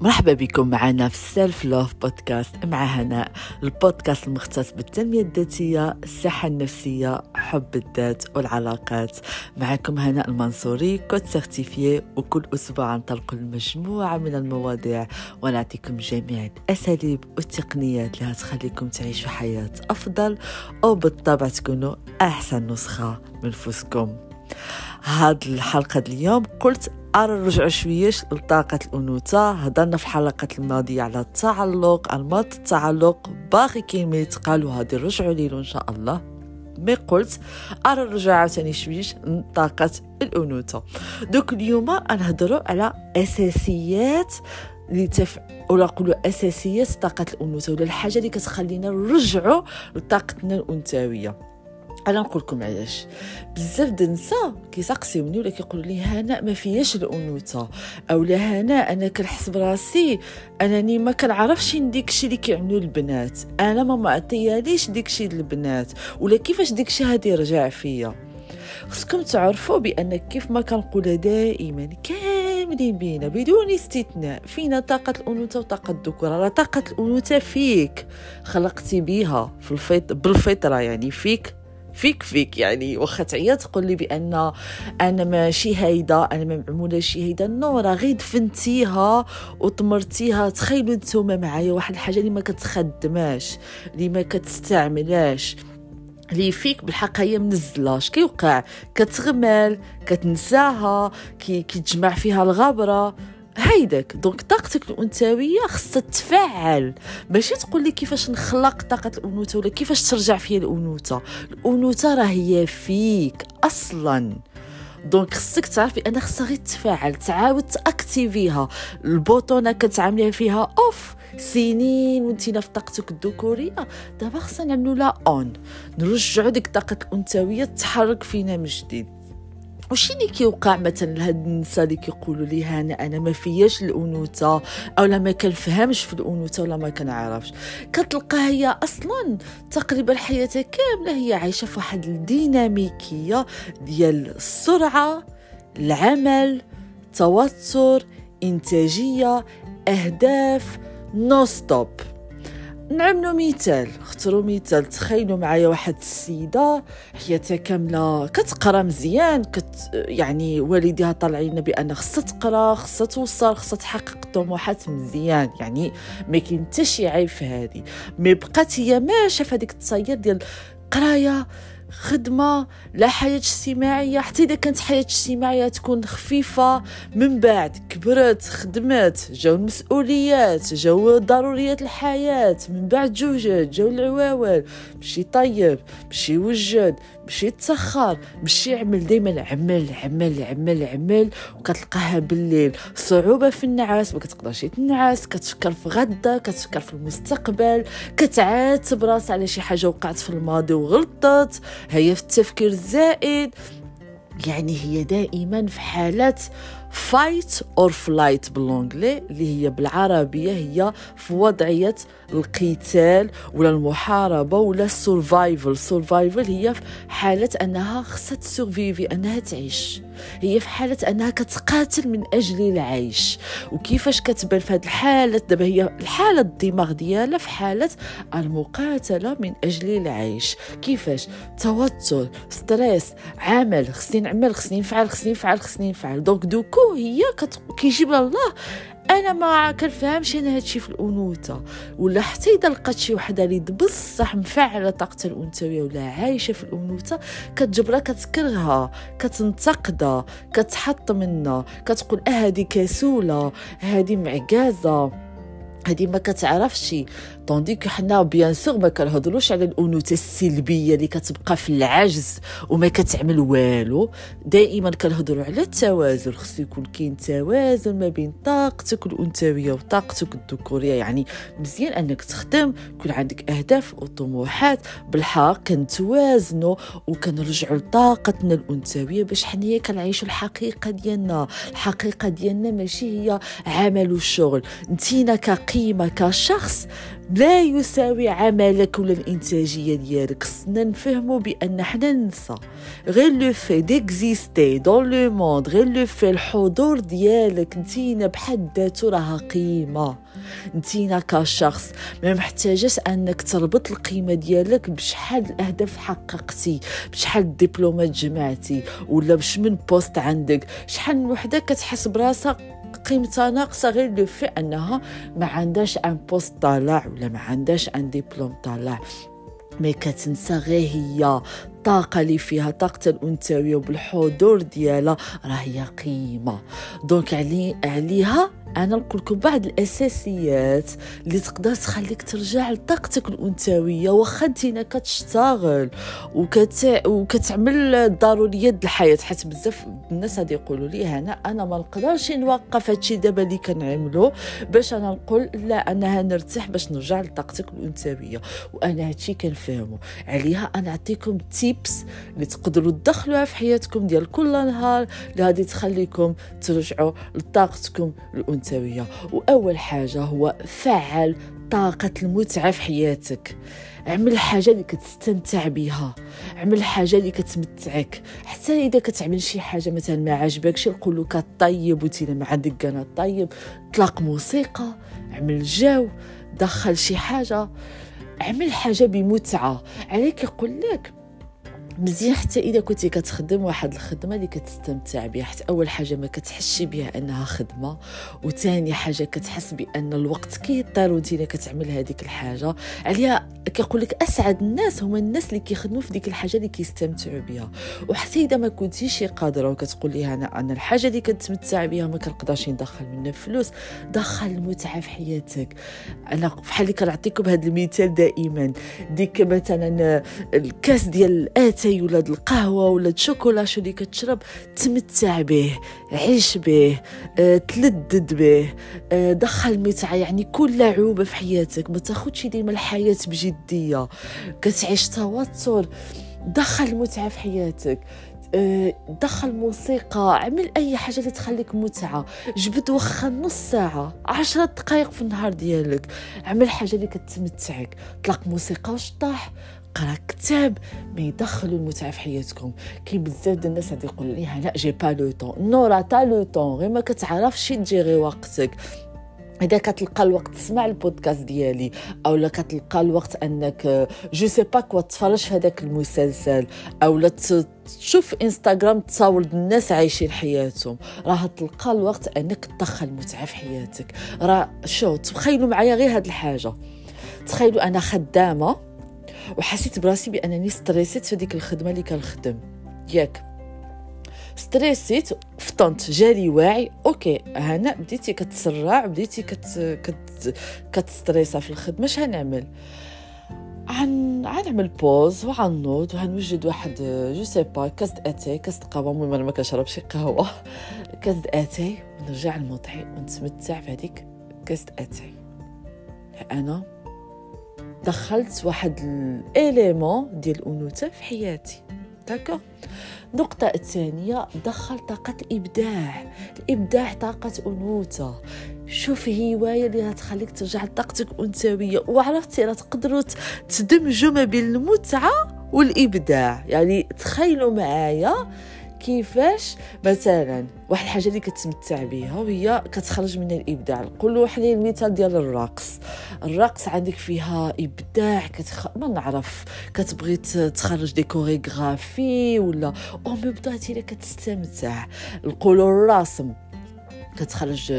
مرحبا بكم معنا في Self Love Podcast مع هناء البودكاست المختص بالتنمية الذاتية الصحة النفسية حب الذات والعلاقات. معكم هناء المنصوري coach certifiée وكل أسبوع نطلق مجموعة من المواضيع ونعطيكم جميع الأساليب والتقنيات اللي هتخليكم تعيشوا حياة أفضل أو بالطبع تكونوا أحسن نسخة من نفوسكم. هاد الحلقة اليوم قلت أرى نرجع شويش لطاقة الأنوثة. هضرنا في الحلقات الماضية على التعلق أنماط التعلق باقي كاين ما يتقال وهادي نرجعوا ليلو إن شاء الله. مي قلت أرى نرجع عاوتاني شويش لطاقة الأنوثة. دوك اليوم نهضروا على أساسيات اللي تف... ولا نقولوا أساسيات طاقة الأنوثة ولا الحاجة اللي كتخلينا نرجعوا لطاقتنا الأنثوية. أنا نقول لكم علاش. بزاف د النساء كيسقسيوني ولا كيقولوا لي هنا ما فياش الأنوثة أو لا هنا أنا كنحس براسي أنني ما كنعرفش ديك الشيء اللي كيعملوا البنات. أنا ما معطياليش ديك الشيء للبنات ولا كيفاش ديك الشيء هادي يرجع فيا؟ خصكم تعرفوا بأن كيف ما كنقولها دائما كاملين بينا بدون استثناء فينا طاقة الأنوثة وطاقة الذكورة. راه طاقة الأنوثة فيك خلقتي بيها في الفيط... بالفطرة يعني فيك. فيك فيك يعني واخا تعيا تقول لي بأن أنا ماشي هيدا أنا ما معمولة شي هيدا نو راه غير دفنتيها وطمرتيها. تخيلوا نتوما معايا واحد الحاجة اللي ما كتخدماش اللي ما كتستعملاش اللي فيك بالحق هي منزله اش كيوقع كتغمل كتنساها كي كيتجمع فيها الغبرة. هيداك. donc طاقتك الأنثوية خصها تفعل ماشي تقول لي كيفاش نخلق طاقة الأنوثة ولا كيفاش ترجع فيا الأنوثة؟ الأنوثة راه هي فيك أصلا. donc خصك تعرفي أنا خصها غير تفاعل تعاود t'activer يها. ال bouton ه كتعامليها فيها off. سنين وانتينا في طاقتك الذكورية. دابا خصنا نعملوا لا on. نرجعوا ديك الطاقه الأنثوية تتحرك فينا من جديد. وش اللي كيوقع مثلا لهاد النساء اللي كيقولوا لي هانا أنا ما فياش الأنوثة اولا ما كنفهمش في الأنوثة ولا ما كنعرفش. كتلقى هي أصلا تقريبا حياتها كاملة هي عايشة في واحد الديناميكية ديال السرعة العمل توتر إنتاجية أهداف non-stop نعملوا مثال اختاروا مثال تخيلوا معايا واحد السيدة حياتها كاملة كتقرا مزيان كت يعني والديها طالعين بأن خصها تقرا خصها توصل خصها تحقق طموحات مزيان يعني ما كاين حتى شي عيب في هذه مي بقات هي ماشيه في هذيك التصير ديال قراية خدمة لا حياة اجتماعية. حتى إذا كانت حياة اجتماعية تكون خفيفة من بعد كبرت خدمت جاو المسؤوليات جاو ضروريات الحياة من بعد جوجت جاو العواول مشي طيب مشي وجد مشي تسخر مشي يعمل دائما عمل عمل عمل عمل وكتلقاها بالليل. صعوبة في النعاس ما كتقدرش تنعس كتفكر في غدا كتفكر في المستقبل كتعاتب راسها على شي حاجة وقعت في الماضي وغلطت. هي في التفكير الزائد. يعني هي دائما في حالة fight or flight بال anglais اللي هي بالعربية هي في وضعية القتال ولا المحاربة ولا ال survival survival هي في حالة أنها خصها تسورفيفي أنها تعيش. هي في حالة أنها كتقاتل من أجل العيش. وكيفاش كتبان في هذه الحالة؟ دابا هي الحالة الدماغ ديالها في حالة المقاتلة من أجل العيش. كيفاش؟ توتر stress عمل خصني نعمل خصني نفعل خصني نفعل خصني نفعل. donc du coup هي كت... كيجيب الله أنا ما كنفهمش أنا هادشي في الأنوثة ولا حتى إذا لقات شي وحدة اللي بصح مفعلة طاقتها الأنثوية ولا عايشة في الأنوثة كتجبرها كتكرهها كتنتقدها كتحط منها كتقول آه هادي كسولة هادي معكازه هادي ما كتعرفش. طونديك حنا بيان سور ما كنهضروش على الأنوثة السلبية اللي كتبقى في العجز وما كتعمل والو. دائما كنهضروا على التوازن. خصو يكون كاين توازن ما بين طاقتك الأنثوية وطاقتك الذكورية. يعني مزيان أنك تخدم يكون عندك أهداف وطموحات. بالحق كنتوازنوا وكنرجعوا لطاقتنا الأنثوية باش حنايا كنعيشوا الحقيقة ديالنا. الحقيقة ديالنا ماشي هي عمل وشغل. انتينا كقيمة كشخص لا يساوي عملك ولا الانتاجيه ديالك. خصنا نفهموا بأن حنا ننسى. غير le fait d'exister dans le monde غير le fait الحضور ديالك. نتينا بحد ذاته راه قيمة. نتينا كشخص. ما محتاجاش أنك تربط القيمة ديالك بشحال الأهداف حققتي بشحال دبلومات جمعتي ولا بش من poste عندك. شحال من وحدة كتحس براسها قيمتها ناقصة غير le fait أنها ما عندهاش un poste طالع ولا ما عندهاش un diplôme طالع. mais كتنسى غير هي الطاقة اللي فيها طاقة الأنثوية وبالحضور ديالها راه هي قيمة. donc علي عليها أنا نقول لكم بعض الاساسيات اللي تقدر تخليك ترجع لطاقتك الانثويه واخا انت كتشتغل وكت... وكتعمل الضروريات الحياة. حيت بزاف الناس هادي يقولوا لي هنا أنا ما نقدرش نوقف هادشي دابا اللي كنعملو باش أنا نقول لا أنا هنرتاح باش نرجع لطاقتك الانثويه. وأنا هادشي كنفهمو. عليها أنا نعطيكم تيبس اللي تقدروا تدخلوها في حياتكم ديال كل نهار اللي غادي تخليكم ترجعوا لطاقتكم الانثويه. الانثويه وأول حاجة هو فعل طاقة المتعة في حياتك. عمل حاجة اللي كتستمتع بها عمل حاجة اللي كتمتعك. حتى إذا كتعمل شي حاجة مثلا ما عجبكش يقولوا كطيب وتينا ما عندك أنا. طيب طلق موسيقى عمل جو دخل شي حاجة. عمل حاجة بمتعة. عليك يقول لك مزيان. حتى إذا كنتي كتخدم واحد الخدمة اللي كتستمتع بها حتى أول حاجة ما كتحسي بها أنها خدمة وثاني حاجة كتحس بأن الوقت كيطير وأنت كتعمل هذيك الحاجة. عليها كيقول لك أسعد الناس هما الناس اللي كيخدموا في ديك الحاجة اللي كيستمتعوا بها. وحتى إذا ما كنتيش قادرة وكتقول لي أنا أنا الحاجة اللي كنتمتع بها ما كنقدرش ندخل منها فلوس دخل المتعة في حياتك. أنا بحال اللي كنعطيكم هذا المثال دائما. ديك مثلا الكاس ديال الاتاي اتاي ولا القهوة ولا الشوكولا شو اللي كتشرب تمتع به عيش به أه، تلذذ به أه، دخل متعة يعني كن لعوبه في حياتك ما تاخذش ديما الحياة بجدية. كتعيش توتر دخل متعة في حياتك أه، دخل موسيقى عمل أي حاجة اللي تخليك متعة. جبد وخا نص ساعة عشرة دقائق في النهار ديالك عمل حاجة اللي كتمتعك. طلق موسيقى وشطح قرأ كتاب ما يدخلوا المتعة في حياتكم. كاين بزاف ديال الناس غادي يقولوا لي لا j'ai pas le temps non راه t'as le temps غير ما كتعرفش تجيري وقتك. إذا كتلقى الوقت تسمع البودكاست ديالي. أو لا كتلقى الوقت أنك je sais pas quoi تفرج في هذاك المسلسل. أو لا تشوف إنستغرام تصاور الناس عايشين حياتهم. راه تلقى الوقت أنك تدخل متعة في حياتك. راه شو تخيلوا معايا غير هاد الحاجة. تخيلوا أنا خدامة. وحسيت براسي بأنني ستريسيت في ديك الخدمة اللي كنخدم. ياك. ستريسيت فطنت جالي واعي. okay هنا بديتي كتسرع بديتي كت كت كتستريسا في الخدمة اش هنعمل؟ عن غنعمل pause وعنوض وهنوجد واحد je sais pas كاس اتاي كاس قهوة. المهم أنا ما كنشربش قهوة. كاس اتاي ونرجع لموضعي ونتمتع في هذيك كاس اتاي أنا دخلت واحد ال élément ديال الانوثه في حياتي. d'accord النقطة الثانية دخل طاقة الإبداع الإبداع طاقة أنوثة. شوف هواية اللي غتخليك ترجع لطاقتك الأنثوية وعرفتي راه تقدروا تدمجوا ما بين المتعة والإبداع. يعني تخيلوا معايا كيفاش مثلا واحد الحاجة اللي كتمتع بها وهي كتخرج من الإبداع. نقول واحد المثال ديال الرقص. الرقص عندك فيها إبداع كتخ... ما نعرف كتبغي تخرج دي كوريغرافي ولا أو ميم طون كتستمتع. نقولوا الرسم. كتخرج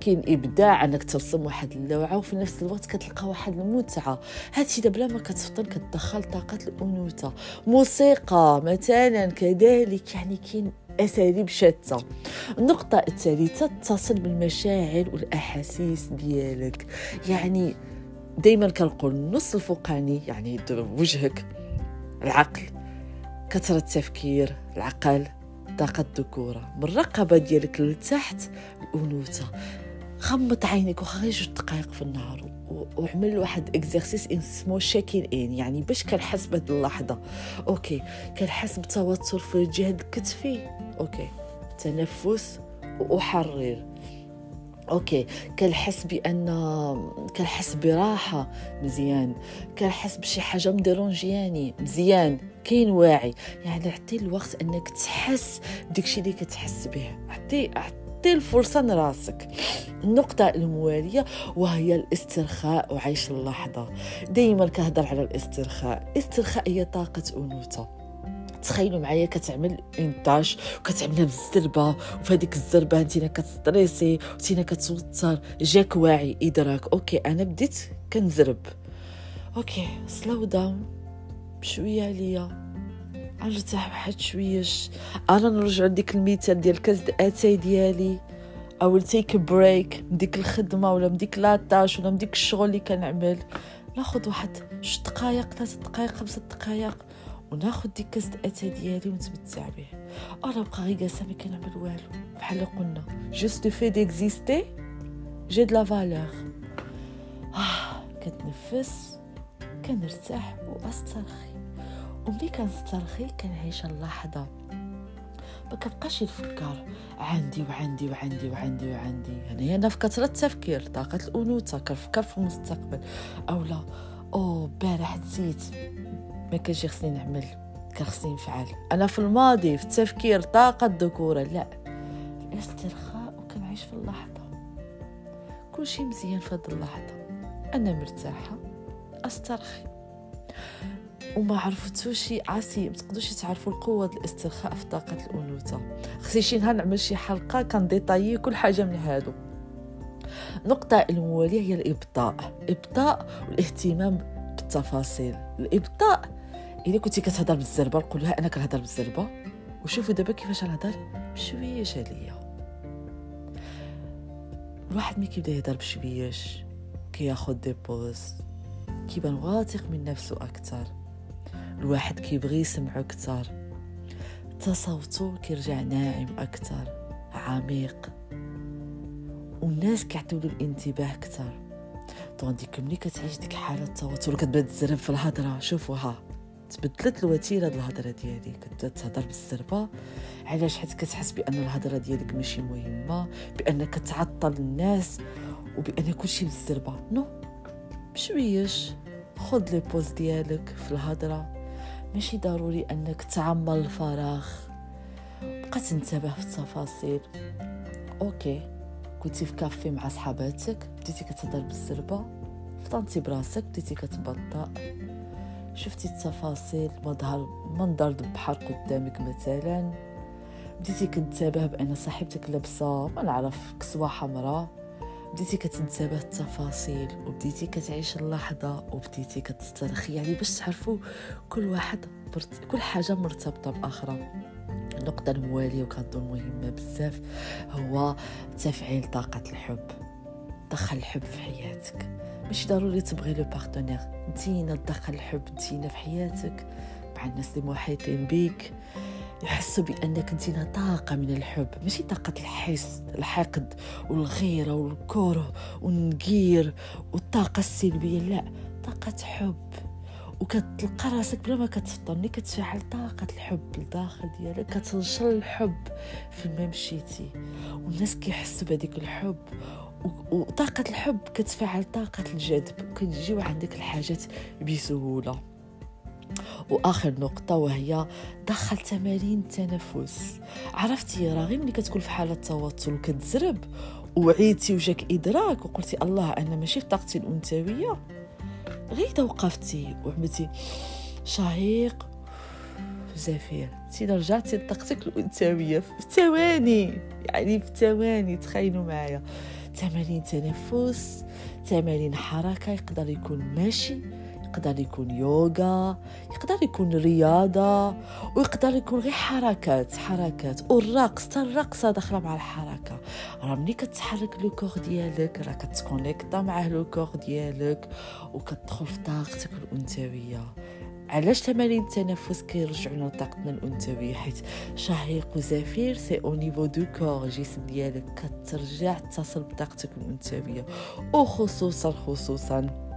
كاين إبداع إنك ترسم واحد اللوعة وفي نفس الوقت كتلقى واحد المتعة. هادشي دابا بلا ما كتفطن كتدخل طاقة الأنوثة. موسيقى مثلا كذلك يعني كاين أساليب شتى. النقطة الثالثة اتصل بالمشاعر والأحاسيس ديالك. يعني دائما كنقول النص الفوقاني يعني وجهك العقل كثرة التفكير العقل. طاقة الذكورة من الرقبة ديالك لتحت الأنوثة. غمض عينك وخا غير جوج دقائق في النهار وعمل واحد exercice اسمه check in يعني باش كنحس بهاد اللحظة. okay. كنحس بتوتر في الجهه الكتفي. أوكي. تنفس وحرر okay. كنحس بأن كنحس براحة مزيان. كنحس بشي حاجة مديرونجياني مزيان. كاين واعي. يعني عطي الوقت أنك تحس بداكشي اللي كتحس به. عطي عطي الفرصة لراسك. النقطة الموالية وهي الاسترخاء وعيش اللحظة. دايما كهضر على الاسترخاء. الاسترخاء هي طاقة أنوثة. تخيلوا معايا كتعمل une tâche وكتعملها بالزربة وفي هذيك الزربة انت كتستريسي وانت كتوتر. جاك واعي إدراك. okay أنا بديت كنزرب. okay slow down بشويه عليا. أرتاح واحد شويش. أنا نرجع لديك المثال ديال كاس آتاي ديالي. أو take break من ديك الخدمة ولا من ديك la tâche ولا من ديك الشغل اللي كنعمل. ناخذ واحد جوج دقائق ثلاث دقائق خمسة دقائق وناخذ ديك كاس الاتاي ديالي ونتمتع به. أنا بقى غير جالسة ما كنعمل والو بحال قلنا. juste fait d'exister j'ai de la valeur آه كتنفس كنرتاح وأسترخي. وملي كنسترخي كنعيش اللحظة. ما كنبقاش نفكر عندي وعندي وعندي وعندي وعندي. يعني أنا في كثرة التفكير طاقة الأنوثة كنفكر في المستقبل. أو لا. أو بارح نسيت. ما كانش خصني نعمل كان خصني نفعل. أنا في الماضي في التفكير طاقة الذكورة لا. الاسترخاء وكنعيش في اللحظة. كل شيء مزيان في هذه اللحظة. أنا مرتاحة أسترخي. وما عرفتوش عاسي ما تقدروش تعرفوا القوة الاسترخاء في طاقة الأنوثة. خصني شي نهار نعمل شي حلقة كنديطايي كل حاجة من هادو. النقطة الموالية هي الإبطاء. إبطاء والاهتمام بالتفاصيل. الإبطاء الا كنتي كتهضر بالزربة نقول لها أنا كنهضر بالزربة. وشوفوا دابا كيفاش نهضر بشويش عليا الواحد ملي كيبدا يهضر بشويش كياخد دي بوز كيبان واثق من نفسه أكثر. الواحد كيبغي يسمعو أكثر. تصوتو كيرجع ناعم أكثر عميق. والناس كيعطيو الانتباه أكثر. donc ملي كتعيش ديك حالة التوتر كتبدا تزرب في الهضرة شوفوها. تبدلت الوتيرة ديال الهضرة ديالي. كتبدا تهضر بالسربه علاش؟ حيت كتحس بأن الهضرة ديالك ماشي مهمة بانك تعطل الناس وبأن كلشي بالسربه non بشويش. خذ les pauses ديالك في الهضرة. ماشي ضروري أنك تعمر الفراغ. بقى تنتبه في التفاصيل. okay. كنتي في كافي مع صحاباتك بديتي كتهضر بالسربه فطنتي براسك بديتي كتبطأ. شفتي التفاصيل؟ مظهر منظر البحر قدامك مثلا. بديتي كنتبه بأن صاحبتك لابسة ما نعرف كسوة حمراء. بديتي كتنتبه التفاصيل وبديتي كتعيش اللحظة وبديتي كتسترخي. يعني باش تعرفوا كل واحد برت... كل حاجة مرتبطة باخرى النقطة الموالية وكنظن مهمة بزاف هو تفعيل طاقة الحب. دخل الحب في حياتك. ماشي ضروري تبغي لو بارتنير. نتينا تدخل الحب نتينا في حياتك. مع الناس اللي محيطين بيك. يحسوا بأنك انت طاقة من الحب. ماشي طاقة الحس الحقد والغيرة والكره والنقير والطاقة السلبية. لا طاقة حب. وكتلقى راسك بلا ما كتفطر ملي كتفعل طاقة الحب لداخل ديالك كتنشر الحب فيما مشيتي والناس كيحسوا بهذيك الحب وطاقة الحب كتفعل طاقة الجذب. وكتجيو عندك الحاجات بسهولة. وآخر نقطة وهي دخل تمارين التنفس. عرفتي راه ملي كتكون في حالة توتر وكتزرب وعيتي وجاك إدراك وقلتي الله أنا ماشي في طاقتي الأنثوية غير توقفتي وعملتي شهيق زفير تي رجعتي لطاقتك الأنثوية في ثواني يعني في ثواني تخيلوا معايا. تمارين تنفس تمارين حركة يقدر يكون ماشي. يقدر يكون يوغا يقدر يكون رياضة ويقدر يكون غير حركات حركات. والرقص حتى الرقصة داخلة مع الحركة. راه ملي كتحرك le corps ديالك راه كت connecta معاه le corps ديالك وكتدخل في طاقتك الأنثوية. علاش تمارين التنفس كيرجعونا لطاقتنا الأنثوية؟ حيت شهيق وزفير c'est au niveau du corps. الجسم ديالك كترجع تتصل بطاقتك الأنثوية. وخصوصا خصوصا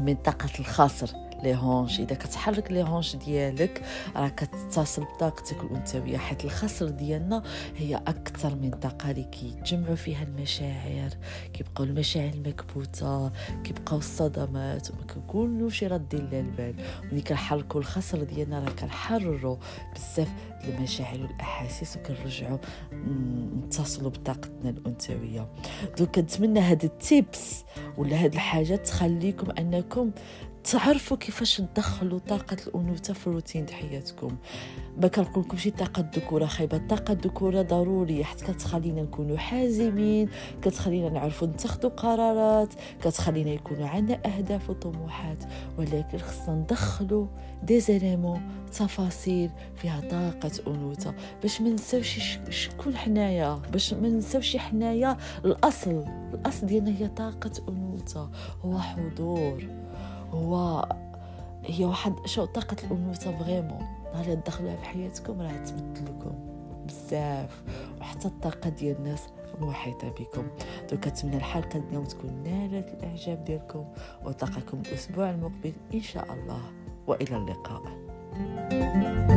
منطقة الخاصر les hanches إذا كتحرك les hanches ديالك راه كتتصل بطاقتك الأنثوية حيت الخصر ديالنا هي أكثر من طاقة اللي كيتجمعوا فيها المشاعر. كيبقاو المشاعر مكبوته كيبقاو الصدمات وما كنكونوش رادين للبال ملي كنحركوا الخصر ديالنا راه كنحرروا بزاف المشاعر والأحاسيس وكنرجعوا نتصلوا بطاقتنا الأنثوية. donc كنتمنى هاد ال tips ولا هاد الحاجات تخليكم أنكم تعرفوا كيفاش تدخلوا طاقة الأنوثة في الروتين حياتكم. ما كنقول شي طاقة الذكورة خايبة الطاقة الذكورة ضرورية حيت كتخلينا نكونوا حازمين كتخلينا نعرفوا نتخذوا قرارات كتخلينا يكونوا عندنا أهداف وطموحات. ولكن خصنا ندخلوا دي زيليمون تفاصيل فيها طاقة أنوثة. باش ما نساوش شكون حنايا باش ما نساوش حنايا الأصل الأصل ديالنا هي طاقة أنوثة. هو حضور. هو هي واحد شو طاقة الأنوثة فريمون. نهار تدخلوها في حياتكم راه تبدلكم بزاف وحتى الطاقة ديال الناس المحيطة بكم. دوك كنتمنى الحلقة اليوم تكون نالت الإعجاب ديالكم وتلقاكم الأسبوع المقبل إن شاء الله. وإلى اللقاء. thank you